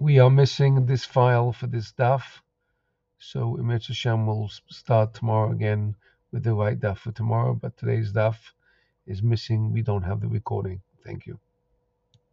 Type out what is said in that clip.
we are missing this file for this daf. So Emir Hashem will start tomorrow again with the right daf for tomorrow, but today's daf is missing. We don't have the recording. Thank you.